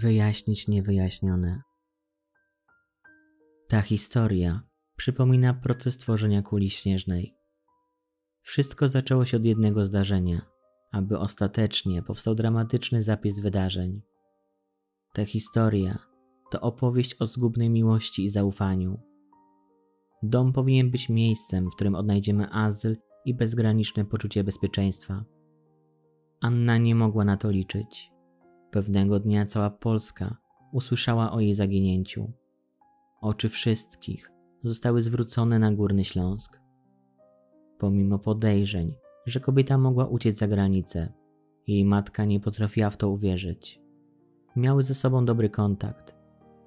Wyjaśnić niewyjaśnione. Ta historia przypomina proces tworzenia kuli śnieżnej. Wszystko zaczęło się od jednego zdarzenia, aby ostatecznie powstał dramatyczny zapis wydarzeń. Ta historia to opowieść o zgubnej miłości i zaufaniu. Dom powinien być miejscem, w którym odnajdziemy azyl i bezgraniczne poczucie bezpieczeństwa. Anna nie mogła na to liczyć. Pewnego dnia cała Polska usłyszała o jej zaginięciu. Oczy wszystkich zostały zwrócone na Górny Śląsk. Pomimo podejrzeń, że kobieta mogła uciec za granicę, jej matka nie potrafiła w to uwierzyć. Miały ze sobą dobry kontakt,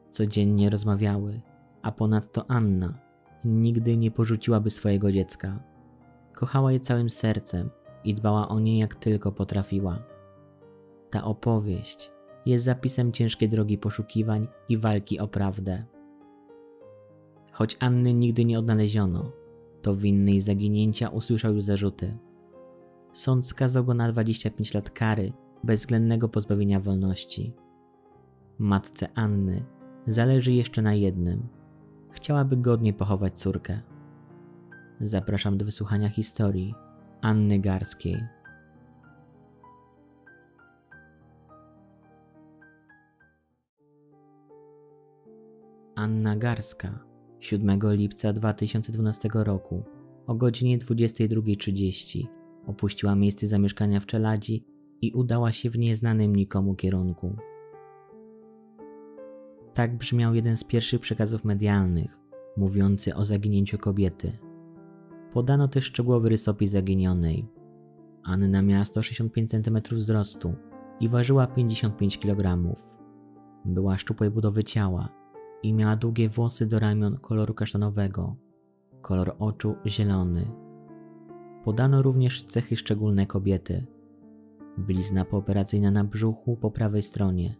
codziennie rozmawiały, a ponadto Anna nigdy nie porzuciłaby swojego dziecka. Kochała je całym sercem i dbała o nie jak tylko potrafiła. Ta opowieść jest zapisem ciężkiej drogi poszukiwań i walki o prawdę. Choć Anny nigdy nie odnaleziono, to winny jej zaginięcia usłyszał już zarzuty. Sąd skazał go na 25 lat kary bezwzględnego pozbawienia wolności. Matce Anny zależy jeszcze na jednym. Chciałaby godnie pochować córkę. Zapraszam do wysłuchania historii Anny Garskiej. Anna Garska 7 lipca 2012 roku o godzinie 22.30 opuściła miejsce zamieszkania w Czeladzi i udała się w nieznanym nikomu kierunku. Tak brzmiał jeden z pierwszych przekazów medialnych, mówiący o zaginięciu kobiety. Podano też szczegółowy rysopis zaginionej. Anna miała 165 cm wzrostu i ważyła 55 kg. Była szczupłej budowy ciała i miała długie włosy do ramion koloru kasztanowego, kolor oczu zielony. Podano również cechy szczególne kobiety. Blizna pooperacyjna na brzuchu po prawej stronie.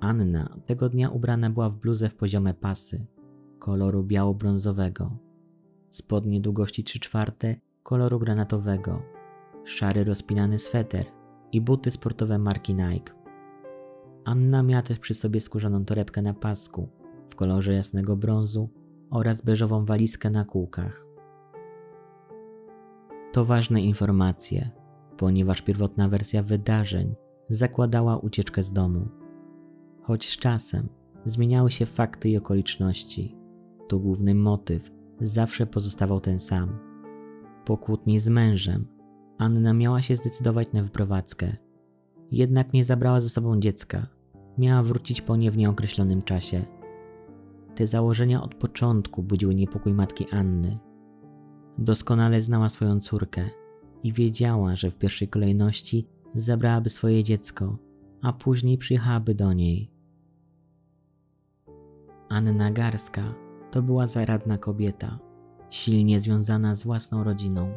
Anna tego dnia ubrana była w bluzę w poziome pasy, koloru biało-brązowego, spodnie długości 3 czwarte koloru granatowego, szary rozpinany sweter i buty sportowe marki Nike. Anna miała też przy sobie skórzaną torebkę na pasku w kolorze jasnego brązu oraz beżową walizkę na kółkach. To ważne informacje, ponieważ pierwotna wersja wydarzeń zakładała ucieczkę z domu. Choć z czasem zmieniały się fakty i okoliczności, to główny motyw zawsze pozostawał ten sam. Po kłótni z mężem Anna miała się zdecydować na wyprowadzkę, jednak nie zabrała ze sobą dziecka. Miała wrócić po nie w nieokreślonym czasie. Te założenia od początku budziły niepokój matki Anny. Doskonale znała swoją córkę i wiedziała, że w pierwszej kolejności zabrałaby swoje dziecko, a później przyjechałaby do niej. Anna Garska to była zaradna kobieta, silnie związana z własną rodziną.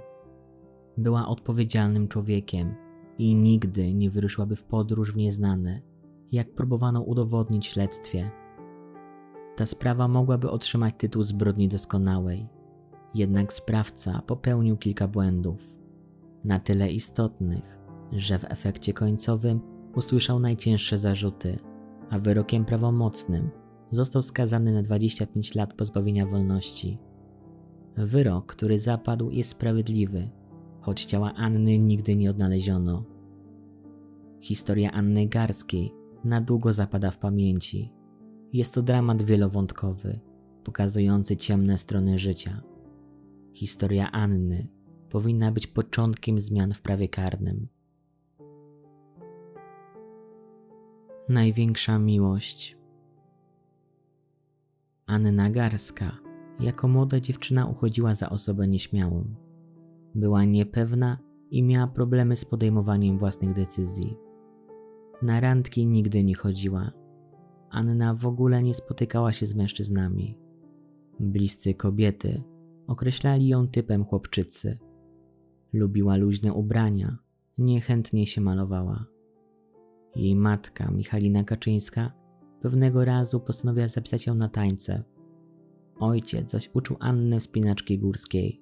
Była odpowiedzialnym człowiekiem i nigdy nie wyruszyłaby w podróż w nieznane, jak próbowano udowodnić śledztwie. Ta sprawa mogłaby otrzymać tytuł zbrodni doskonałej, jednak sprawca popełnił kilka błędów, na tyle istotnych, że w efekcie końcowym usłyszał najcięższe zarzuty, a wyrokiem prawomocnym został skazany na 25 lat pozbawienia wolności. Wyrok, który zapadł, jest sprawiedliwy, choć ciała Anny nigdy nie odnaleziono. Historia Anny Garskiej na długo zapada w pamięci. Jest to dramat wielowątkowy, pokazujący ciemne strony życia. Historia Anny powinna być początkiem zmian w prawie karnym. Największa miłość. Anna Garska jako młoda dziewczyna uchodziła za osobę nieśmiałą. Była niepewna i miała problemy z podejmowaniem własnych decyzji. Na randki nigdy nie chodziła. Anna w ogóle nie spotykała się z mężczyznami. Bliscy kobiety określali ją typem chłopczycy. Lubiła luźne ubrania, niechętnie się malowała. Jej matka, Michalina Kaczyńska, pewnego razu postanowiła zapisać ją na tańce. Ojciec zaś uczył Annę wspinaczki górskiej.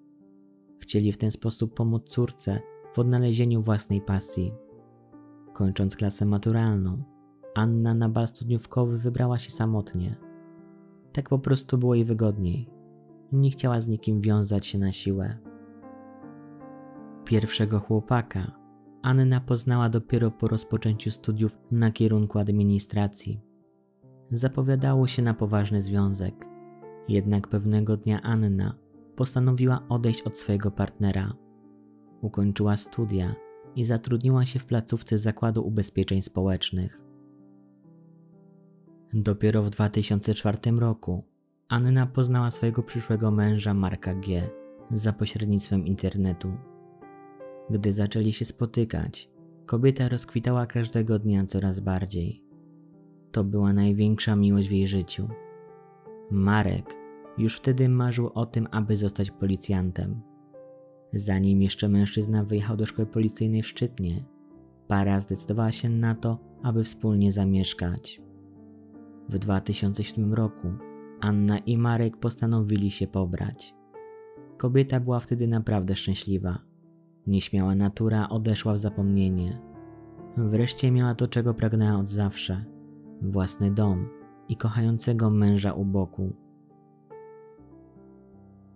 Chcieli w ten sposób pomóc córce w odnalezieniu własnej pasji. Kończąc klasę maturalną, Anna na bal studniówkowy wybrała się samotnie. Tak po prostu było jej wygodniej. Nie chciała z nikim wiązać się na siłę. Pierwszego chłopaka Anna poznała dopiero po rozpoczęciu studiów na kierunku administracji. Zapowiadało się na poważny związek. Jednak pewnego dnia Anna postanowiła odejść od swojego partnera. Ukończyła studia i zatrudniła się w placówce Zakładu Ubezpieczeń Społecznych. Dopiero w 2004 roku Anna poznała swojego przyszłego męża Marka G. za pośrednictwem internetu. Gdy zaczęli się spotykać, kobieta rozkwitała każdego dnia coraz bardziej. To była największa miłość w jej życiu. Marek już wtedy marzył o tym, aby zostać policjantem. Zanim jeszcze mężczyzna wyjechał do szkoły policyjnej w Szczytnie, para zdecydowała się na to, aby wspólnie zamieszkać. W 2007 roku Anna i Marek postanowili się pobrać. Kobieta była wtedy naprawdę szczęśliwa. Nieśmiała natura odeszła w zapomnienie. Wreszcie miała to, czego pragnęła od zawsze własny dom i kochającego męża u boku.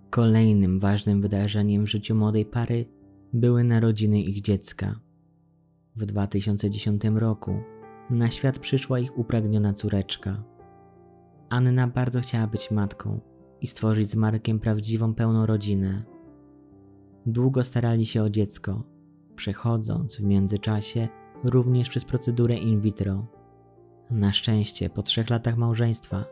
Kolejnym ważnym wydarzeniem w życiu młodej pary były narodziny ich dziecka. W 2010 roku na świat przyszła ich upragniona córeczka. Anna bardzo chciała być matką i stworzyć z Markiem prawdziwą, pełną rodzinę. Długo starali się o dziecko, przechodząc w międzyczasie również przez procedurę in vitro. Na szczęście, po trzech latach małżeństwa,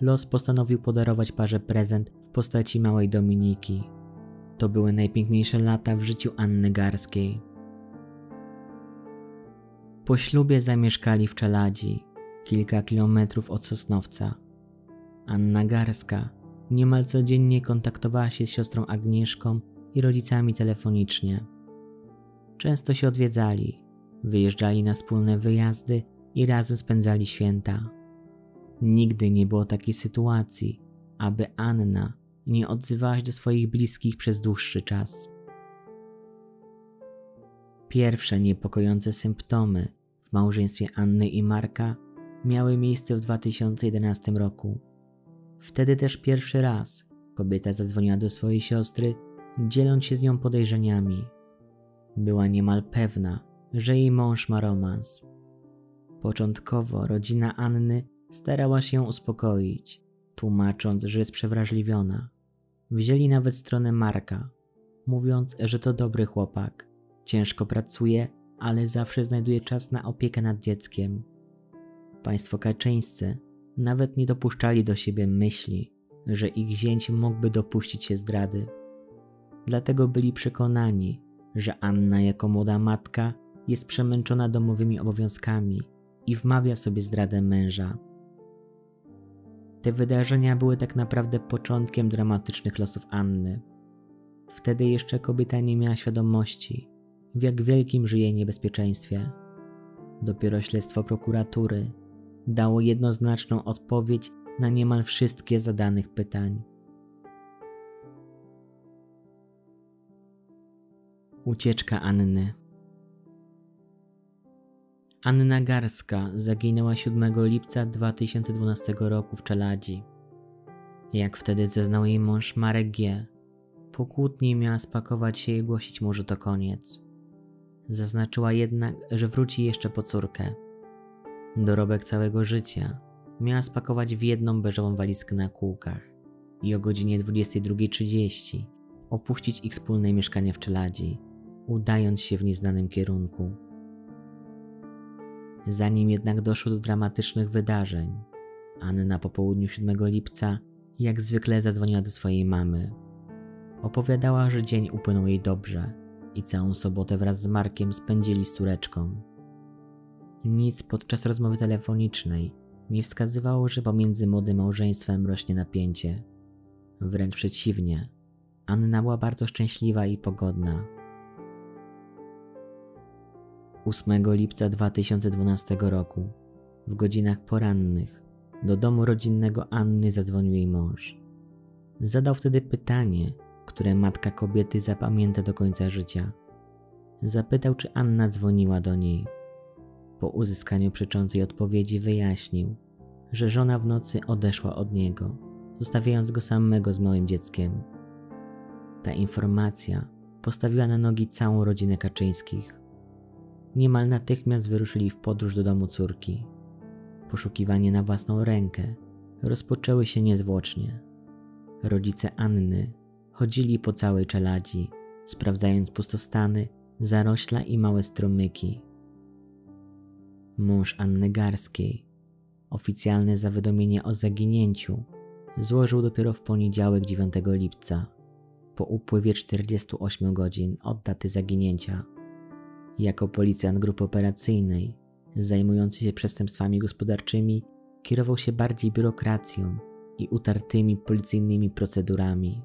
los postanowił podarować parze prezent postaci małej Dominiki. To były najpiękniejsze lata w życiu Anny Garskiej. Po ślubie zamieszkali w Czeladzi, kilka kilometrów od Sosnowca. Anna Garska niemal codziennie kontaktowała się z siostrą Agnieszką i rodzicami telefonicznie. Często się odwiedzali, wyjeżdżali na wspólne wyjazdy i razem spędzali święta. Nigdy nie było takiej sytuacji, aby Anna nie odzywała się do swoich bliskich przez dłuższy czas. Pierwsze niepokojące symptomy w małżeństwie Anny i Marka miały miejsce w 2011 roku. Wtedy też pierwszy raz kobieta zadzwoniła do swojej siostry, dzieląc się z nią podejrzeniami. Była niemal pewna, że jej mąż ma romans. Początkowo rodzina Anny starała się ją uspokoić, tłumacząc, że jest przewrażliwiona. Wzięli nawet stronę Marka, mówiąc, że to dobry chłopak, ciężko pracuje, ale zawsze znajduje czas na opiekę nad dzieckiem. Państwo kaczyńscy nawet nie dopuszczali do siebie myśli, że ich zięć mógłby dopuścić się zdrady. Dlatego byli przekonani, że Anna jako młoda matka jest przemęczona domowymi obowiązkami i wmawia sobie zdradę męża. Te wydarzenia były tak naprawdę początkiem dramatycznych losów Anny. Wtedy jeszcze kobieta nie miała świadomości, w jak wielkim żyje niebezpieczeństwie. Dopiero śledztwo prokuratury dało jednoznaczną odpowiedź na niemal wszystkie zadanych pytań. Ucieczka Anny Anna Garska zaginęła 7 lipca 2012 roku w Czeladzi. Jak wtedy zeznał jej mąż Marek G., po kłótni miała spakować się i głosić mu, że to koniec. Zaznaczyła jednak, że wróci jeszcze po córkę. Dorobek całego życia miała spakować w jedną beżową walizkę na kółkach i o godzinie 22.30 opuścić ich wspólne mieszkanie w Czeladzi, udając się w nieznanym kierunku. Zanim jednak doszło do dramatycznych wydarzeń, Anna po południu 7 lipca jak zwykle zadzwoniła do swojej mamy. Opowiadała, że dzień upłynął jej dobrze i całą sobotę wraz z Markiem spędzili z córeczką. Nic podczas rozmowy telefonicznej nie wskazywało, że pomiędzy młodym małżeństwem rośnie napięcie. Wręcz przeciwnie, Anna była bardzo szczęśliwa i pogodna. 8 lipca 2012 roku, w godzinach porannych, do domu rodzinnego Anny zadzwonił jej mąż. Zadał wtedy pytanie, które matka kobiety zapamięta do końca życia. Zapytał, czy Anna dzwoniła do niej. Po uzyskaniu przeczącej odpowiedzi wyjaśnił, że żona w nocy odeszła od niego, zostawiając go samego z małym dzieckiem. Ta informacja postawiła na nogi całą rodzinę Kaczyńskich. Niemal natychmiast wyruszyli w podróż do domu córki. Poszukiwanie na własną rękę rozpoczęły się niezwłocznie. Rodzice Anny chodzili po całej czeladzi, sprawdzając pustostany, zarośla i małe stromyki. Mąż Anny Garskiej oficjalne zawiadomienie o zaginięciu złożył dopiero w poniedziałek 9 lipca, po upływie 48 godzin od daty zaginięcia. Jako policjant grupy operacyjnej zajmujący się przestępstwami gospodarczymi kierował się bardziej biurokracją i utartymi policyjnymi procedurami.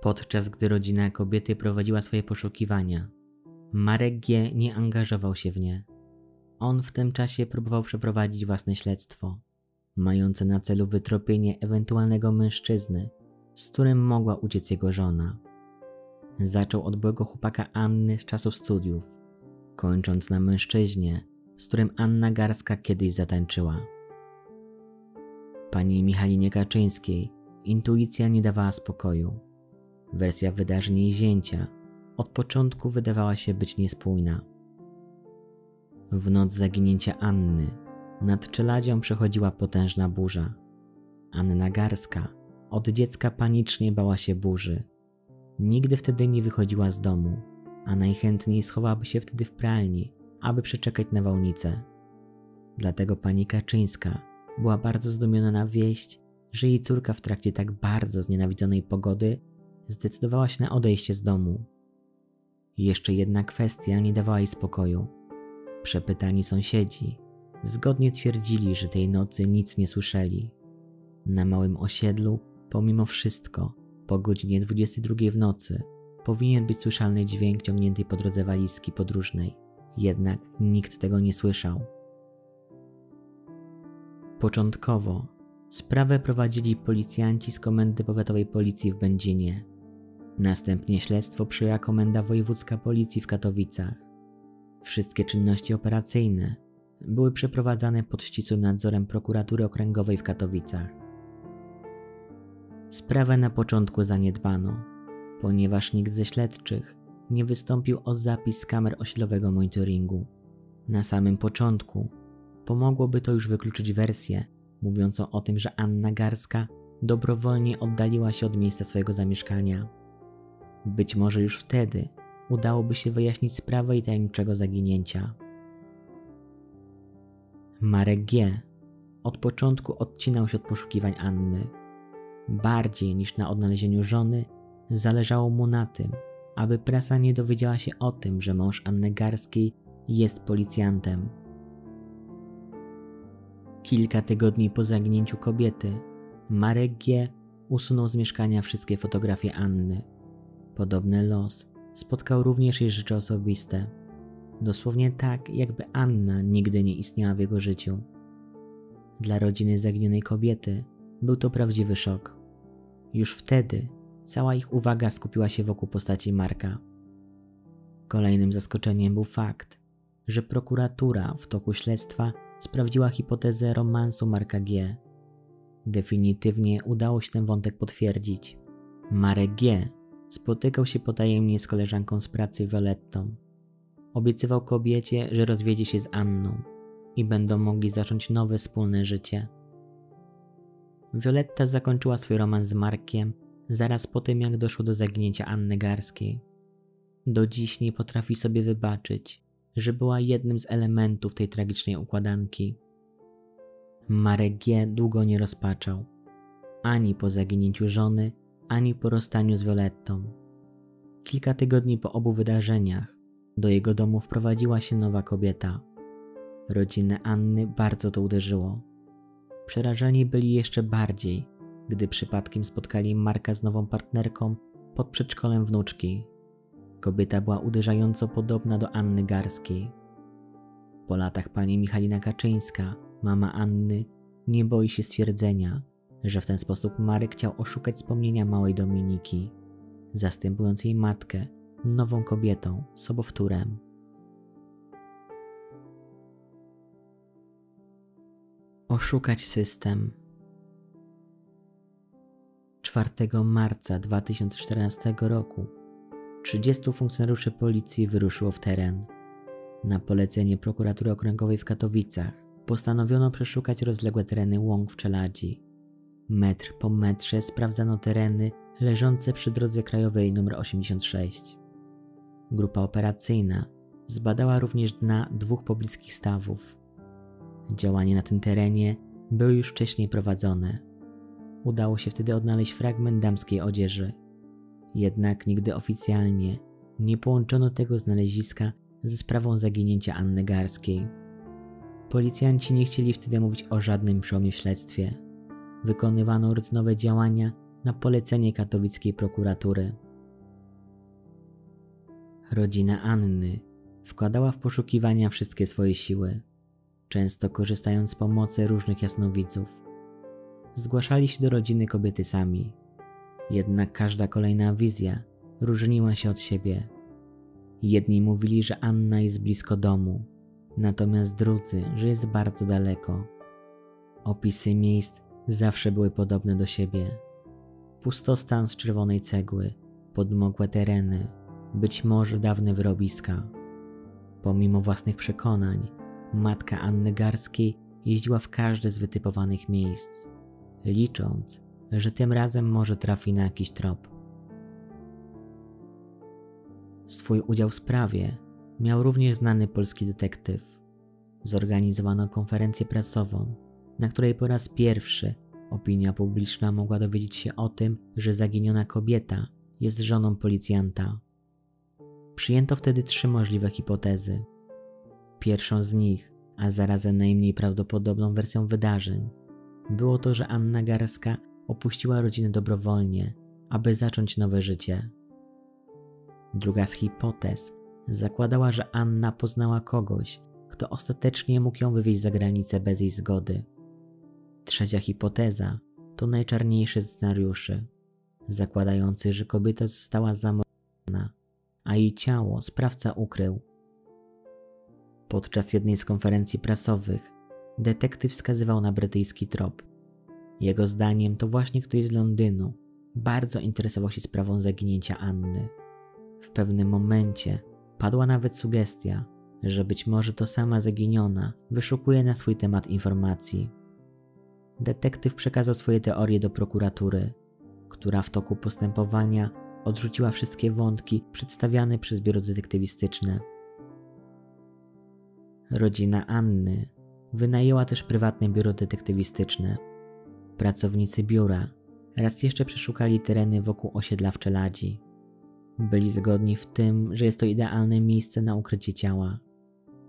Podczas gdy rodzina kobiety prowadziła swoje poszukiwania, Marek G. nie angażował się w nie. On w tym czasie próbował przeprowadzić własne śledztwo, mające na celu wytropienie ewentualnego mężczyzny, z którym mogła uciec jego żona. Zaczął od byłego chłopaka Anny z czasów studiów, kończąc na mężczyźnie, z którym Anna Garska kiedyś zatańczyła. Pani Michalinie Kaczyńskiej intuicja nie dawała spokoju. Wersja wydarzeń jej zięcia od początku wydawała się być niespójna. W noc zaginięcia Anny nad czeladzią przechodziła potężna burza. Anna Garska od dziecka panicznie bała się burzy. Nigdy wtedy nie wychodziła z domu, a najchętniej schowałaby się wtedy w pralni, aby przeczekać nawałnicę. Dlatego pani Kaczyńska była bardzo zdumiona na wieść, że jej córka w trakcie tak bardzo znienawidzonej pogody zdecydowała się na odejście z domu. Jeszcze jedna kwestia nie dawała jej spokoju. Przepytani sąsiedzi zgodnie twierdzili, że tej nocy nic nie słyszeli. Na małym osiedlu, pomimo wszystko, po godzinie 22 w nocy powinien być słyszalny dźwięk ciągniętej po drodze walizki podróżnej, jednak nikt tego nie słyszał. Początkowo sprawę prowadzili policjanci z Komendy Powiatowej Policji w Będzinie. Następnie śledztwo przyjęła Komenda Wojewódzka Policji w Katowicach. Wszystkie czynności operacyjne były przeprowadzane pod ścisłym nadzorem prokuratury okręgowej w Katowicach. Sprawę na początku zaniedbano, ponieważ nikt ze śledczych nie wystąpił o zapis kamer osiedlowego monitoringu. Na samym początku pomogłoby to już wykluczyć wersję mówiącą o tym, że Anna Garska dobrowolnie oddaliła się od miejsca swojego zamieszkania. Być może już wtedy udałoby się wyjaśnić sprawę jej tajemniczego zaginięcia. Marek G. od początku odcinał się od poszukiwań Anny. Bardziej niż na odnalezieniu żony, zależało mu na tym, aby prasa nie dowiedziała się o tym, że mąż Anny Garskiej jest policjantem. Kilka tygodni po zaginięciu kobiety, Marek G. usunął z mieszkania wszystkie fotografie Anny. Podobny los spotkał również jej rzeczy osobiste. Dosłownie tak, jakby Anna nigdy nie istniała w jego życiu. Dla rodziny zaginionej kobiety był to prawdziwy szok. Już wtedy cała ich uwaga skupiła się wokół postaci Marka. Kolejnym zaskoczeniem był fakt, że prokuratura w toku śledztwa sprawdziła hipotezę romansu Marka G. Definitywnie udało się ten wątek potwierdzić. Marek G. spotykał się potajemnie z koleżanką z pracy Violettą. Obiecywał kobiecie, że rozwiedzie się z Anną i będą mogli zacząć nowe wspólne życie. Violetta zakończyła swój romans z Markiem zaraz po tym, jak doszło do zaginięcia Anny Garskiej. Do dziś nie potrafi sobie wybaczyć, że była jednym z elementów tej tragicznej układanki. Marek G. długo nie rozpaczał, ani po zaginięciu żony, ani po rozstaniu z Violettą. Kilka tygodni po obu wydarzeniach do jego domu wprowadziła się nowa kobieta. Rodzinę Anny bardzo to uderzyło. Przerażeni byli jeszcze bardziej, gdy przypadkiem spotkali Marka z nową partnerką pod przedszkolem wnuczki. Kobieta była uderzająco podobna do Anny Garskiej. Po latach pani Michalina Kaczyńska, mama Anny, nie boi się stwierdzenia, że w ten sposób Marek chciał oszukać wspomnienia małej Dominiki, zastępując jej matkę nową kobietą, sobowtórem. Oszukać system. 4 marca 2014 roku 30 funkcjonariuszy policji wyruszyło w teren. Na polecenie prokuratury okręgowej w Katowicach postanowiono przeszukać rozległe tereny łąk w Czeladzi. Metr po metrze sprawdzano tereny leżące przy drodze krajowej nr 86. Grupa operacyjna zbadała również dna dwóch pobliskich stawów. Działania na tym terenie były już wcześniej prowadzone. Udało się wtedy odnaleźć fragment damskiej odzieży. Jednak nigdy oficjalnie nie połączono tego znaleziska ze sprawą zaginięcia Anny Garskiej. Policjanci nie chcieli wtedy mówić o żadnym przełomie w śledztwie. Wykonywano rutynowe działania na polecenie katowickiej prokuratury. Rodzina Anny wkładała w poszukiwania wszystkie swoje siły, często korzystając z pomocy różnych jasnowidzów. Zgłaszali się do rodziny kobiety sami, jednak każda kolejna wizja różniła się od siebie. Jedni mówili, że Anna jest blisko domu, natomiast drudzy, że jest bardzo daleko. Opisy miejsc zawsze były podobne do siebie. Pustostan z czerwonej cegły, podmokłe tereny, być może dawne wyrobiska. Pomimo własnych przekonań, matka Anny Garskiej jeździła w każde z wytypowanych miejsc, licząc, że tym razem może trafi na jakiś trop. Swój udział w sprawie miał również znany polski detektyw. Zorganizowano konferencję prasową, na której po raz pierwszy opinia publiczna mogła dowiedzieć się o tym, że zaginiona kobieta jest żoną policjanta. Przyjęto wtedy trzy możliwe hipotezy. Pierwszą z nich, a zarazem najmniej prawdopodobną wersją wydarzeń, było to, że Anna Garska opuściła rodzinę dobrowolnie, aby zacząć nowe życie. Druga z hipotez zakładała, że Anna poznała kogoś, kto ostatecznie mógł ją wywieźć za granicę bez jej zgody. Trzecia hipoteza to najczarniejszy z scenariuszy, zakładający, że kobieta została zamordowana, a jej ciało sprawca ukrył. Podczas jednej z konferencji prasowych detektyw wskazywał na brytyjski trop. Jego zdaniem to właśnie ktoś z Londynu bardzo interesował się sprawą zaginięcia Anny. W pewnym momencie padła nawet sugestia, że być może to sama zaginiona wyszukuje na swój temat informacji. Detektyw przekazał swoje teorie do prokuratury, która w toku postępowania odrzuciła wszystkie wątki przedstawiane przez biuro detektywistyczne. Rodzina Anny wynajęła też prywatne biuro detektywistyczne. Pracownicy biura raz jeszcze przeszukali tereny wokół osiedla w Czeladzi. Byli zgodni w tym, że jest to idealne miejsce na ukrycie ciała.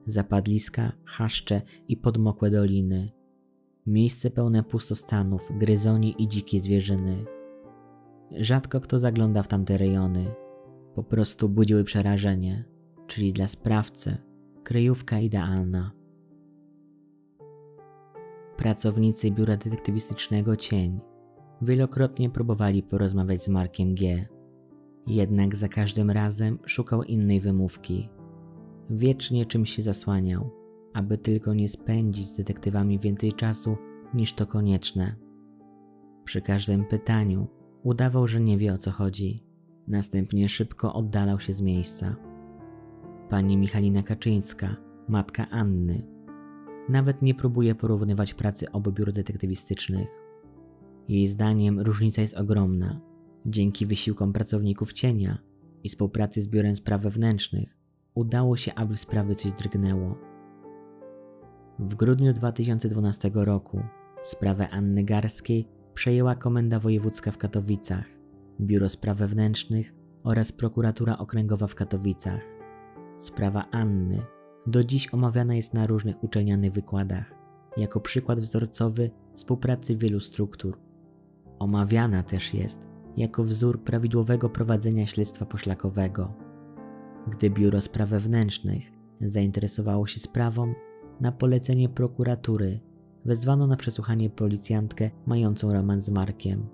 Zapadliska, chaszcze i podmokłe doliny. Miejsce pełne pustostanów, gryzoni i dzikiej zwierzyny. Rzadko kto zagląda w tamte rejony. Po prostu budziły przerażenie, czyli dla sprawcy kryjówka idealna. Pracownicy biura detektywistycznego Cień wielokrotnie próbowali porozmawiać z Markiem G. Jednak za każdym razem szukał innej wymówki. Wiecznie czymś się zasłaniał, aby tylko nie spędzić z detektywami więcej czasu niż to konieczne. Przy każdym pytaniu udawał, że nie wie o co chodzi. Następnie szybko oddalał się z miejsca. Pani Michalina Kaczyńska, matka Anny, nawet nie próbuje porównywać pracy obu biur detektywistycznych. Jej zdaniem różnica jest ogromna. Dzięki wysiłkom pracowników cienia i współpracy z Biurem Spraw Wewnętrznych udało się, aby w sprawie coś drgnęło. W grudniu 2012 roku sprawę Anny Garskiej przejęła Komenda Wojewódzka w Katowicach, Biuro Spraw Wewnętrznych oraz Prokuratura Okręgowa w Katowicach. Sprawa Anny do dziś omawiana jest na różnych uczelnianych wykładach, jako przykład wzorcowy współpracy wielu struktur. Omawiana też jest jako wzór prawidłowego prowadzenia śledztwa poszlakowego. Gdy Biuro Spraw Wewnętrznych zainteresowało się sprawą, na polecenie prokuratury wezwano na przesłuchanie policjantkę mającą romans z Markiem.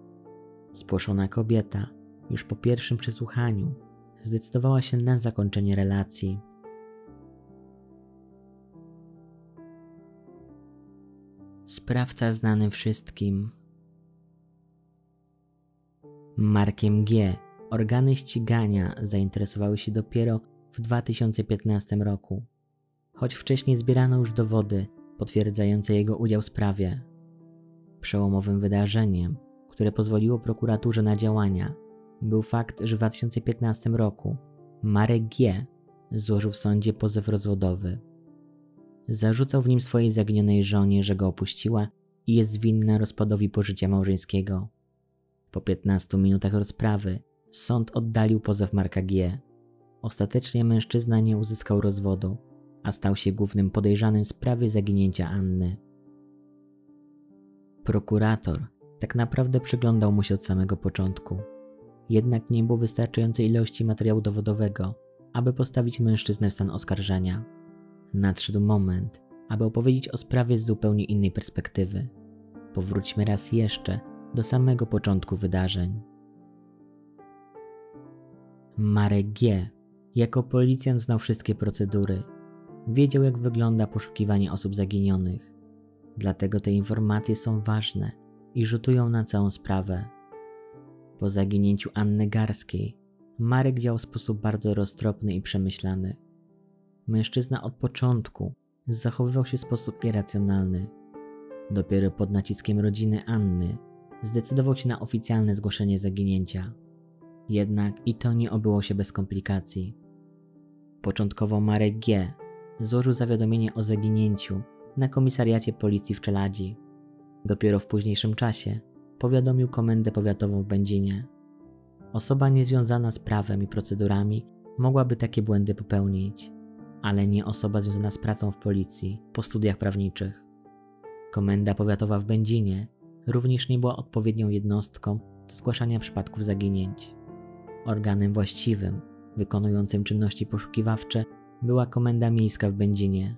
Spłoszona kobieta już po pierwszym przesłuchaniu zdecydowała się na zakończenie relacji. Sprawca znany wszystkim. Markiem G. Organy ścigania zainteresowały się dopiero w 2015 roku, choć wcześniej zbierano już dowody potwierdzające jego udział w sprawie. Przełomowym wydarzeniem, które pozwoliło prokuraturze na działania, był fakt, że w 2015 roku Marek G. złożył w sądzie pozew rozwodowy. Zarzucał w nim swojej zaginionej żonie, że go opuściła i jest winna rozpadowi pożycia małżeńskiego. Po 15 minutach rozprawy sąd oddalił pozew Marka G. Ostatecznie mężczyzna nie uzyskał rozwodu, a stał się głównym podejrzanym w sprawie zaginięcia Anny. Prokurator tak naprawdę przyglądał mu się od samego początku. Jednak nie było wystarczającej ilości materiału dowodowego, aby postawić mężczyznę w stan oskarżenia. Nadszedł moment, aby opowiedzieć o sprawie z zupełnie innej perspektywy. Powróćmy raz jeszcze do samego początku wydarzeń. Marek G. jako policjant znał wszystkie procedury. Wiedział, jak wygląda poszukiwanie osób zaginionych. Dlatego te informacje są ważne i rzutują na całą sprawę. Po zaginięciu Anny Garskiej, Marek działał w sposób bardzo roztropny i przemyślany. Mężczyzna od początku zachowywał się w sposób irracjonalny. Dopiero pod naciskiem rodziny Anny zdecydował się na oficjalne zgłoszenie zaginięcia. Jednak i to nie obyło się bez komplikacji. Początkowo Marek G. złożył zawiadomienie o zaginięciu na komisariacie policji w Czeladzi. Dopiero w późniejszym czasie powiadomił komendę powiatową w Będzinie. Osoba niezwiązana z prawem i procedurami mogłaby takie błędy popełnić, ale nie osoba związana z pracą w policji po studiach prawniczych. Komenda powiatowa w Będzinie również nie była odpowiednią jednostką do zgłaszania przypadków zaginięć. Organem właściwym, wykonującym czynności poszukiwawcze, była Komenda Miejska w Będzinie.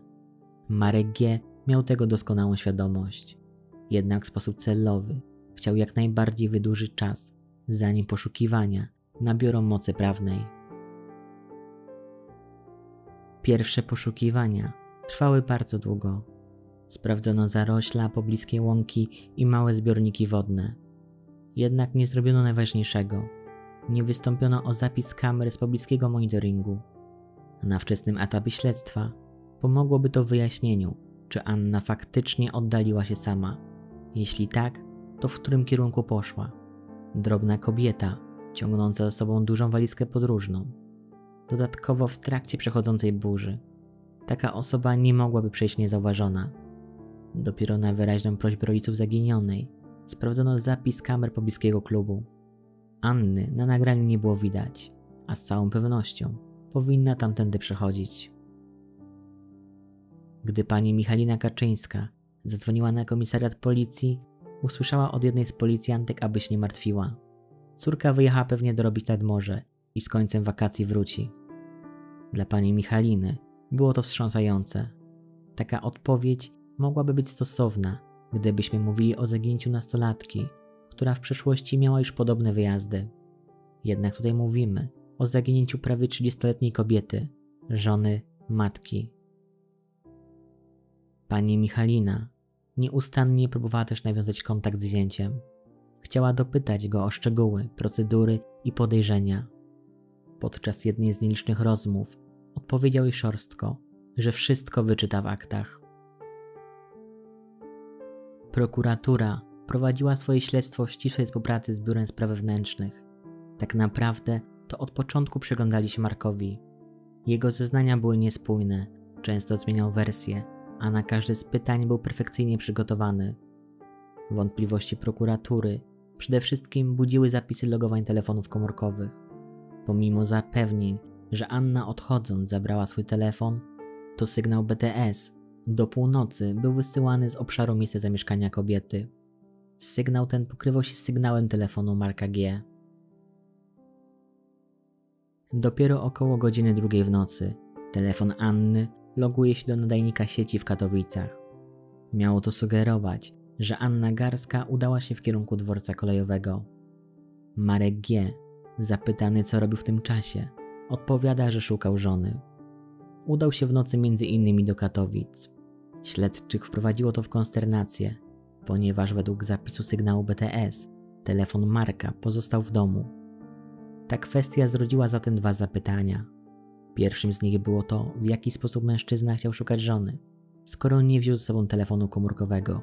Marek G. miał tego doskonałą świadomość. Jednak w sposób celowy chciał jak najbardziej wydłużyć czas, zanim poszukiwania nabiorą mocy prawnej. Pierwsze poszukiwania trwały bardzo długo Sprawdzono zarośla, pobliskie łąki i małe zbiorniki wodne. Jednak nie zrobiono najważniejszego. Nie wystąpiono o zapis kamer z pobliskiego monitoringu. Na wczesnym etapie śledztwa pomogłoby to wyjaśnieniu, czy Anna faktycznie oddaliła się sama. Jeśli tak, to w którym kierunku poszła? Drobna kobieta, ciągnąca za sobą dużą walizkę podróżną. Dodatkowo w trakcie przechodzącej burzy. Taka osoba nie mogłaby przejść niezauważona Dopiero na wyraźną prośbę rodziców zaginionej sprawdzono zapis kamer pobliskiego klubu. Anny na nagraniu nie było widać, a z całą pewnością powinna tamtędy przechodzić. Gdy pani Michalina Kaczyńska zadzwoniła na komisariat policji, usłyszała od jednej z policjantek, aby się nie martwiła. Córka wyjechała pewnie dorobić nad morze i z końcem wakacji wróci. Dla pani Michaliny było to wstrząsające. Taka odpowiedź mogłaby być stosowna, gdybyśmy mówili o zaginięciu nastolatki, która w przeszłości miała już podobne wyjazdy. Jednak tutaj mówimy o zaginięciu prawie 30-letniej kobiety, żony, matki. Pani Michalina nieustannie próbowała też nawiązać kontakt z zięciem. Chciała dopytać go o szczegóły, procedury i podejrzenia. Podczas jednej z nielicznych rozmów odpowiedział jej szorstko, że wszystko wyczyta w aktach. Prokuratura prowadziła swoje śledztwo w ścisłej współpracy z Biurem Spraw Wewnętrznych. Tak naprawdę to od początku przyglądali się Markowi. Jego zeznania były niespójne, często zmieniał wersję, a na każde z pytań był perfekcyjnie przygotowany. Wątpliwości prokuratury przede wszystkim budziły zapisy logowań telefonów komórkowych. Pomimo zapewnień, że Anna odchodząc zabrała swój telefon, to sygnał BTS do północy był wysyłany z obszaru miejsca zamieszkania kobiety. Sygnał ten pokrywał się z sygnałem telefonu Marka G. Dopiero około godziny drugiej w nocy telefon Anny loguje się do nadajnika sieci w Katowicach. Miało to sugerować, że Anna Garska udała się w kierunku dworca kolejowego. Marek G., zapytany co robił w tym czasie, odpowiada, że szukał żony. Udał się w nocy między innymi do Katowic. Śledczych wprowadziło to w konsternację, ponieważ według zapisu sygnału BTS telefon Marka pozostał w domu. Ta kwestia zrodziła zatem dwa zapytania. Pierwszym z nich było to, w jaki sposób mężczyzna chciał szukać żony, skoro nie wziął ze sobą telefonu komórkowego.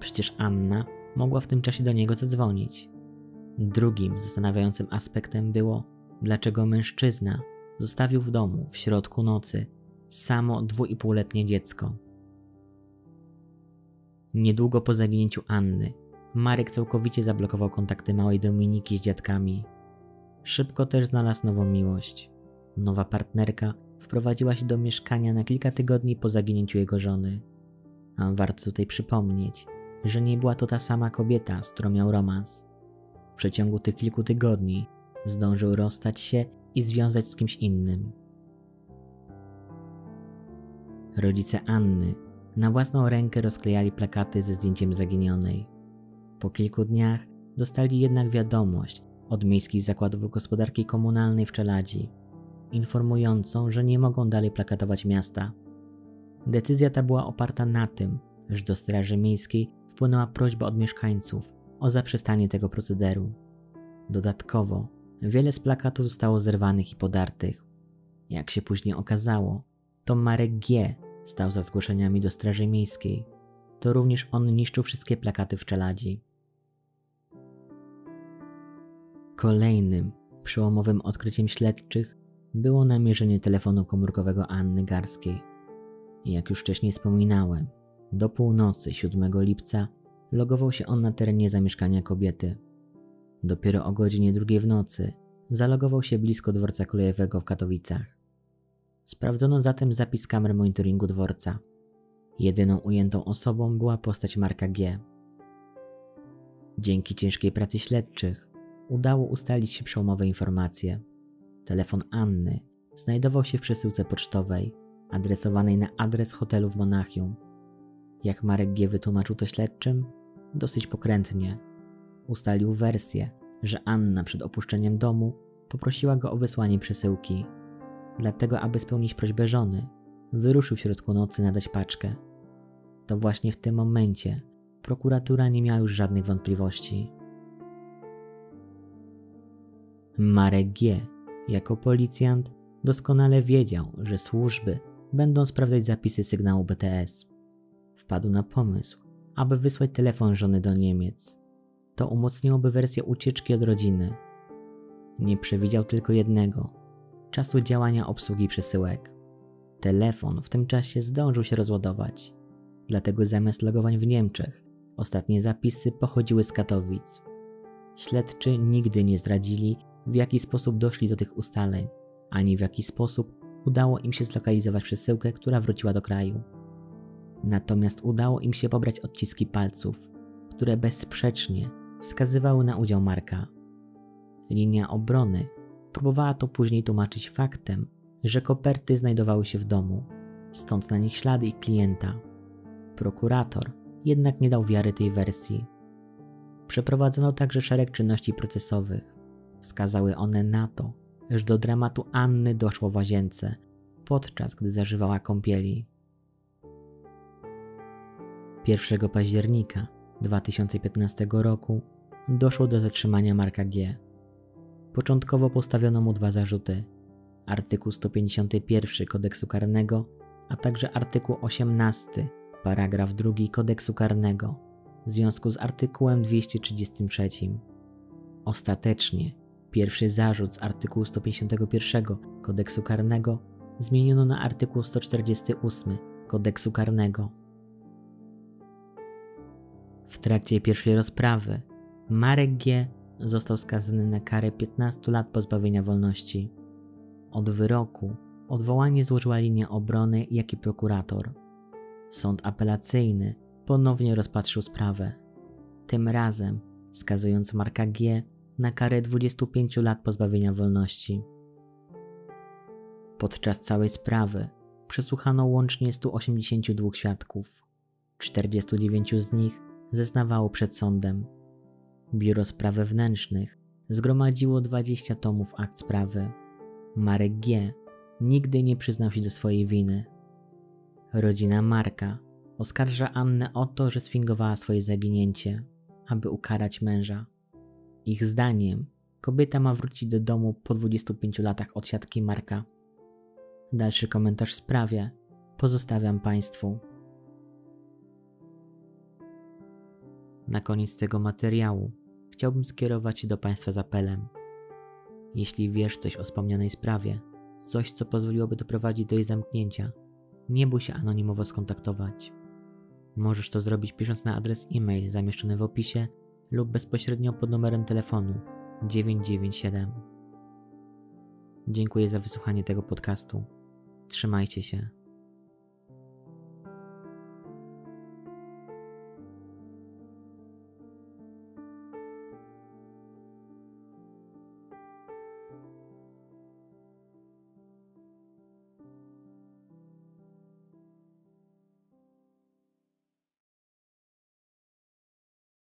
Przecież Anna mogła w tym czasie do niego zadzwonić. Drugim zastanawiającym aspektem było, dlaczego mężczyzna zostawił w domu w środku nocy samo dwuipółletnie dziecko. Niedługo po zaginięciu Anny, Marek całkowicie zablokował kontakty małej Dominiki z dziadkami. Szybko też znalazł nową miłość. Nowa partnerka wprowadziła się do mieszkania na kilka tygodni po zaginięciu jego żony. A warto tutaj przypomnieć, że nie była to ta sama kobieta, z którą miał romans. W przeciągu tych kilku tygodni zdążył rozstać się i związać z kimś innym. Rodzice Anny na własną rękę rozklejali plakaty ze zdjęciem zaginionej. Po kilku dniach dostali jednak wiadomość od miejskich zakładów gospodarki komunalnej w Czeladzi, informującą, że nie mogą dalej plakatować miasta. Decyzja ta była oparta na tym, że do Straży Miejskiej wpłynęła prośba od mieszkańców o zaprzestanie tego procederu. Dodatkowo, wiele z plakatów zostało zerwanych i podartych. Jak się później okazało, to Marek G. stał za zgłoszeniami do Straży Miejskiej. To również on niszczył wszystkie plakaty w czeladzi. Kolejnym przełomowym odkryciem śledczych było namierzenie telefonu komórkowego Anny Garskiej. Jak już wcześniej wspominałem, do północy 7 lipca logował się on na terenie zamieszkania kobiety. Dopiero o godzinie drugiej w nocy zalogował się blisko dworca kolejowego w Katowicach. Sprawdzono zatem zapis kamer monitoringu dworca. Jedyną ujętą osobą była postać Marka G. Dzięki ciężkiej pracy śledczych udało ustalić się przełomowe informacje. Telefon Anny znajdował się w przesyłce pocztowej adresowanej na adres hotelu w Monachium. Jak Marek G. wytłumaczył to śledczym? Dosyć pokrętnie. Ustalił wersję, że Anna przed opuszczeniem domu poprosiła go o wysłanie przesyłki. Dlatego, aby spełnić prośbę żony, wyruszył w środku nocy nadać paczkę. To właśnie w tym momencie prokuratura nie miała już żadnych wątpliwości. Marek G. jako policjant doskonale wiedział, że służby będą sprawdzać zapisy sygnału BTS. Wpadł na pomysł, aby wysłać telefon żony do Niemiec. To umocniłoby wersję ucieczki od rodziny. Nie przewidział tylko jednego czasu działania obsługi przesyłek. Telefon w tym czasie zdążył się rozładować, dlatego zamiast logowań w Niemczech, ostatnie zapisy pochodziły z Katowic. Śledczy nigdy nie zdradzili, w jaki sposób doszli do tych ustaleń, ani w jaki sposób udało im się zlokalizować przesyłkę, która wróciła do kraju. Natomiast udało im się pobrać odciski palców, które bezsprzecznie wskazywały na udział Marka. Linia obrony próbowała to później tłumaczyć faktem, że koperty znajdowały się w domu, stąd na nich ślady ich klienta. Prokurator jednak nie dał wiary tej wersji. Przeprowadzono także szereg czynności procesowych. Wskazały one na to, że do dramatu Anny doszło w łazience, podczas gdy zażywała kąpieli. 1 października 2015 roku doszło do zatrzymania Marka G. Początkowo postawiono mu dwa zarzuty: artykuł 151 kodeksu karnego, a także artykuł 18, paragraf 2 kodeksu karnego, w związku z artykułem 233. Ostatecznie pierwszy zarzut z artykułu 151 kodeksu karnego zmieniono na artykuł 148 kodeksu karnego. W trakcie pierwszej rozprawy Marek G. został skazany na karę 15 lat pozbawienia wolności. Od wyroku odwołanie złożyła linia obrony, jak i prokurator. Sąd apelacyjny ponownie rozpatrzył sprawę. Tym razem skazując Marka G. na karę 25 lat pozbawienia wolności. Podczas całej sprawy przesłuchano łącznie 182 świadków. 49 z nich zeznawało przed sądem. Biuro Spraw Wewnętrznych zgromadziło 20 tomów akt sprawy. Marek G. nigdy nie przyznał się do swojej winy. Rodzina Marka oskarża Annę o to, że sfingowała swoje zaginięcie, aby ukarać męża. Ich zdaniem kobieta ma wrócić do domu po 25 latach od siatki Marka. Dalszy komentarz w sprawie pozostawiam Państwu. Na koniec tego materiału chciałbym skierować się do Państwa z apelem. Jeśli wiesz coś o wspomnianej sprawie, coś co pozwoliłoby doprowadzić do jej zamknięcia, nie bój się anonimowo skontaktować. Możesz to zrobić pisząc na adres e-mail zamieszczony w opisie lub bezpośrednio pod numerem telefonu 997. Dziękuję za wysłuchanie tego podcastu. Trzymajcie się.